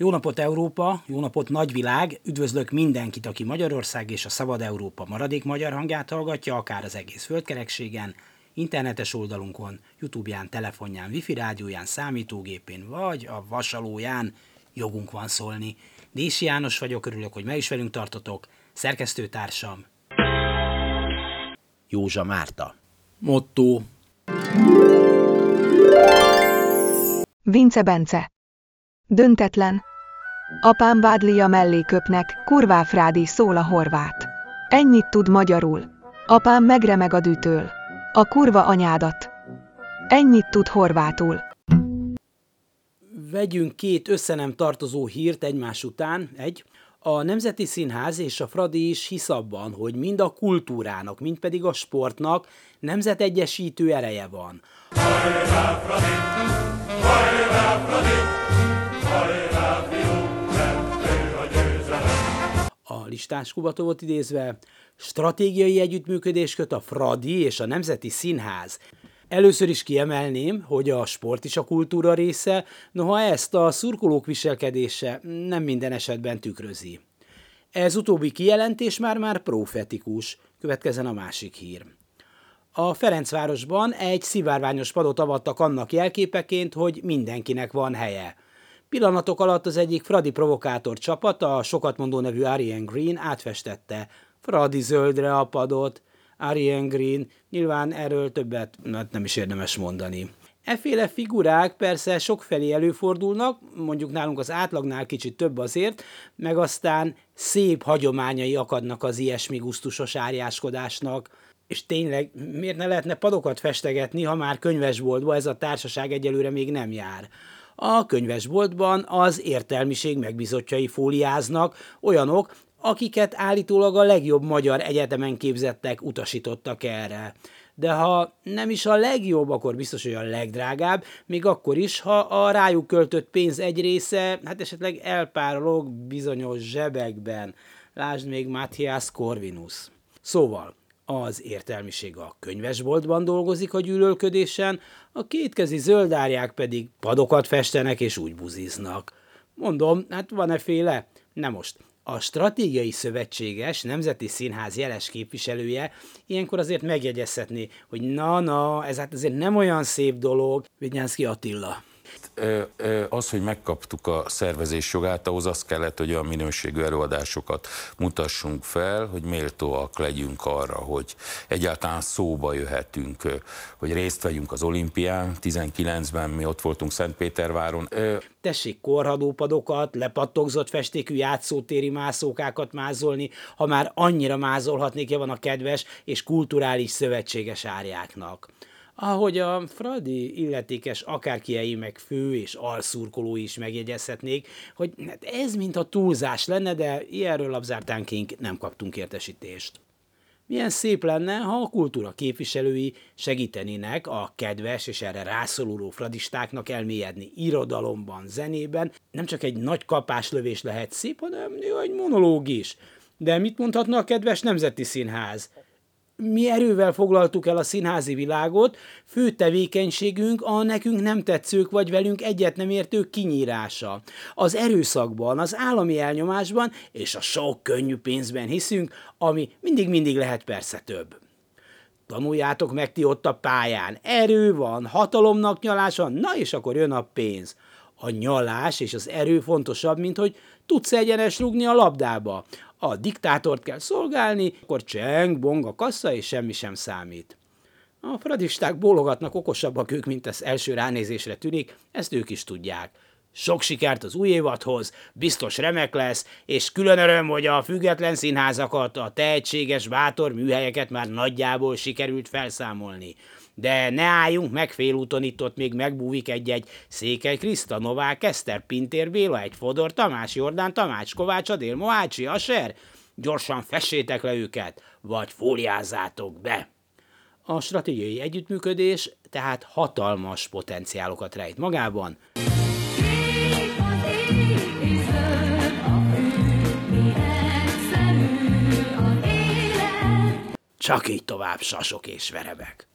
Jó napot Európa, jó napot nagyvilág, üdvözlök mindenkit, aki Magyarország és a Szabad Európa maradék magyar hangját hallgatja, akár az egész földkerekségen, internetes oldalunkon, Youtube-ján, telefonján, wifi rádióján, számítógépén, vagy a vasalóján. Jogunk van szólni. Dési János vagyok, örülök, hogy meg is velünk tartotok, szerkesztőtársam Józsa Márta. Motto. Vince Bence. Döntetlen. Apám vádlia mellé köpnek, kurváfrádi szól a horvát. Ennyit tud magyarul. Apám megremeg a dűtől. A kurva anyádat. Ennyit tud horvátul. Vegyünk két összenem tartozó hírt egymás után. Egy, a Nemzeti Színház és a Fradi is hisz abban, hogy mind a kultúrának, mind pedig a sportnak nemzetegyesítő ereje van. Hajrá, Fradi! Hajrá, Fradi! a listás Kubatovot idézve, stratégiai együttműködés köt a Fradi és a Nemzeti Színház. Először is kiemelném, hogy a sport is a kultúra része, noha ezt a szurkolók viselkedése nem minden esetben tükrözi. Ez utóbbi kijelentés már-már profetikus, következzen a másik hír. A Ferencvárosban egy szivárványos padot avattak annak jelképeként, hogy mindenkinek van helye – Pillanatok alatt az egyik Fradi provokátor csapata, a sokat mondó nevű Ariane Green átfestette Fradi zöldre a padot. Ariane Green, nyilván erről többet hát nem is érdemes mondani. Efféle figurák persze sokfelé előfordulnak, mondjuk nálunk az átlagnál kicsit több azért, meg aztán szép hagyományai akadnak az ilyesmi gusztusos árjáskodásnak. És tényleg, miért ne lehetne padokat festegetni, ha már könyvesboltba ez a társaság egyelőre még nem jár? A könyvesboltban az értelmiség megbizotjai fóliáznak, olyanok, akiket állítólag a legjobb magyar egyetemen képzettek utasítottak erre. De ha nem is a legjobb, akkor biztos, hogy a legdrágább, még akkor is, ha a rájuk költött pénz egy része, hát esetleg elpárolog bizonyos zsebekben. Lásd még Matthias Corvinus. Szóval, az értelmiség a könyvesboltban dolgozik a gyűlölködésen, a kétkezi zöldárják pedig padokat festenek és úgy buziznak. Mondom, hát van-e féle? Nem most. A stratégiai szövetséges Nemzeti Színház jeles képviselője ilyenkor azért megjegyezhetné, hogy na-na, ez hát azért nem olyan szép dolog, Vignyánszki Attila az, hogy megkaptuk a szervezés jogát, ahhoz az kellett, hogy olyan minőségű előadásokat mutassunk fel, hogy méltóak legyünk arra, hogy egyáltalán szóba jöhetünk, hogy részt vegyünk az olimpián. 19-ben mi ott voltunk Szentpéterváron. Tessék korhadópadokat, lepattogzott festékű játszótéri mászókákat mázolni, ha már annyira mázolhatnék, van a kedves és kulturális szövetséges árjáknak ahogy a Fradi illetékes akárkiei meg fő és alszurkoló is megjegyezhetnék, hogy hát ez mint a túlzás lenne, de ilyenről labzártánként nem kaptunk értesítést. Milyen szép lenne, ha a kultúra képviselői segítenének a kedves és erre rászoruló fradistáknak elmélyedni irodalomban, zenében. Nem csak egy nagy kapáslövés lehet szép, hanem egy monológ is. De mit mondhatna a kedves Nemzeti Színház? Mi erővel foglaltuk el a színházi világot, fő tevékenységünk a nekünk nem tetszők vagy velünk egyet nem értők kinyírása. Az erőszakban, az állami elnyomásban és a sok könnyű pénzben hiszünk, ami mindig-mindig lehet persze több. Tanuljátok meg ti ott a pályán. Erő van, hatalomnak nyalása, na és akkor jön a pénz. A nyalás és az erő fontosabb, mint hogy tudsz egyenes rugni a labdába a diktátort kell szolgálni, akkor cseng, bong a kassa, és semmi sem számít. A fradisták bólogatnak okosabbak ők, mint ez első ránézésre tűnik, ezt ők is tudják. Sok sikert az új évadhoz, biztos remek lesz, és külön öröm, hogy a független színházakat, a tehetséges, bátor műhelyeket már nagyjából sikerült felszámolni. De ne álljunk meg félúton, itt ott még megbúvik egy-egy Székely Kriszta, Novák Eszter, Pintér Béla, egy Fodor Tamás, Jordán Tamács, Kovács Adél, Mohácsi, Aser. Gyorsan fessétek le őket, vagy fóliázzátok be. A stratégiai együttműködés tehát hatalmas potenciálokat rejt magában. Csak így tovább sasok és verebek.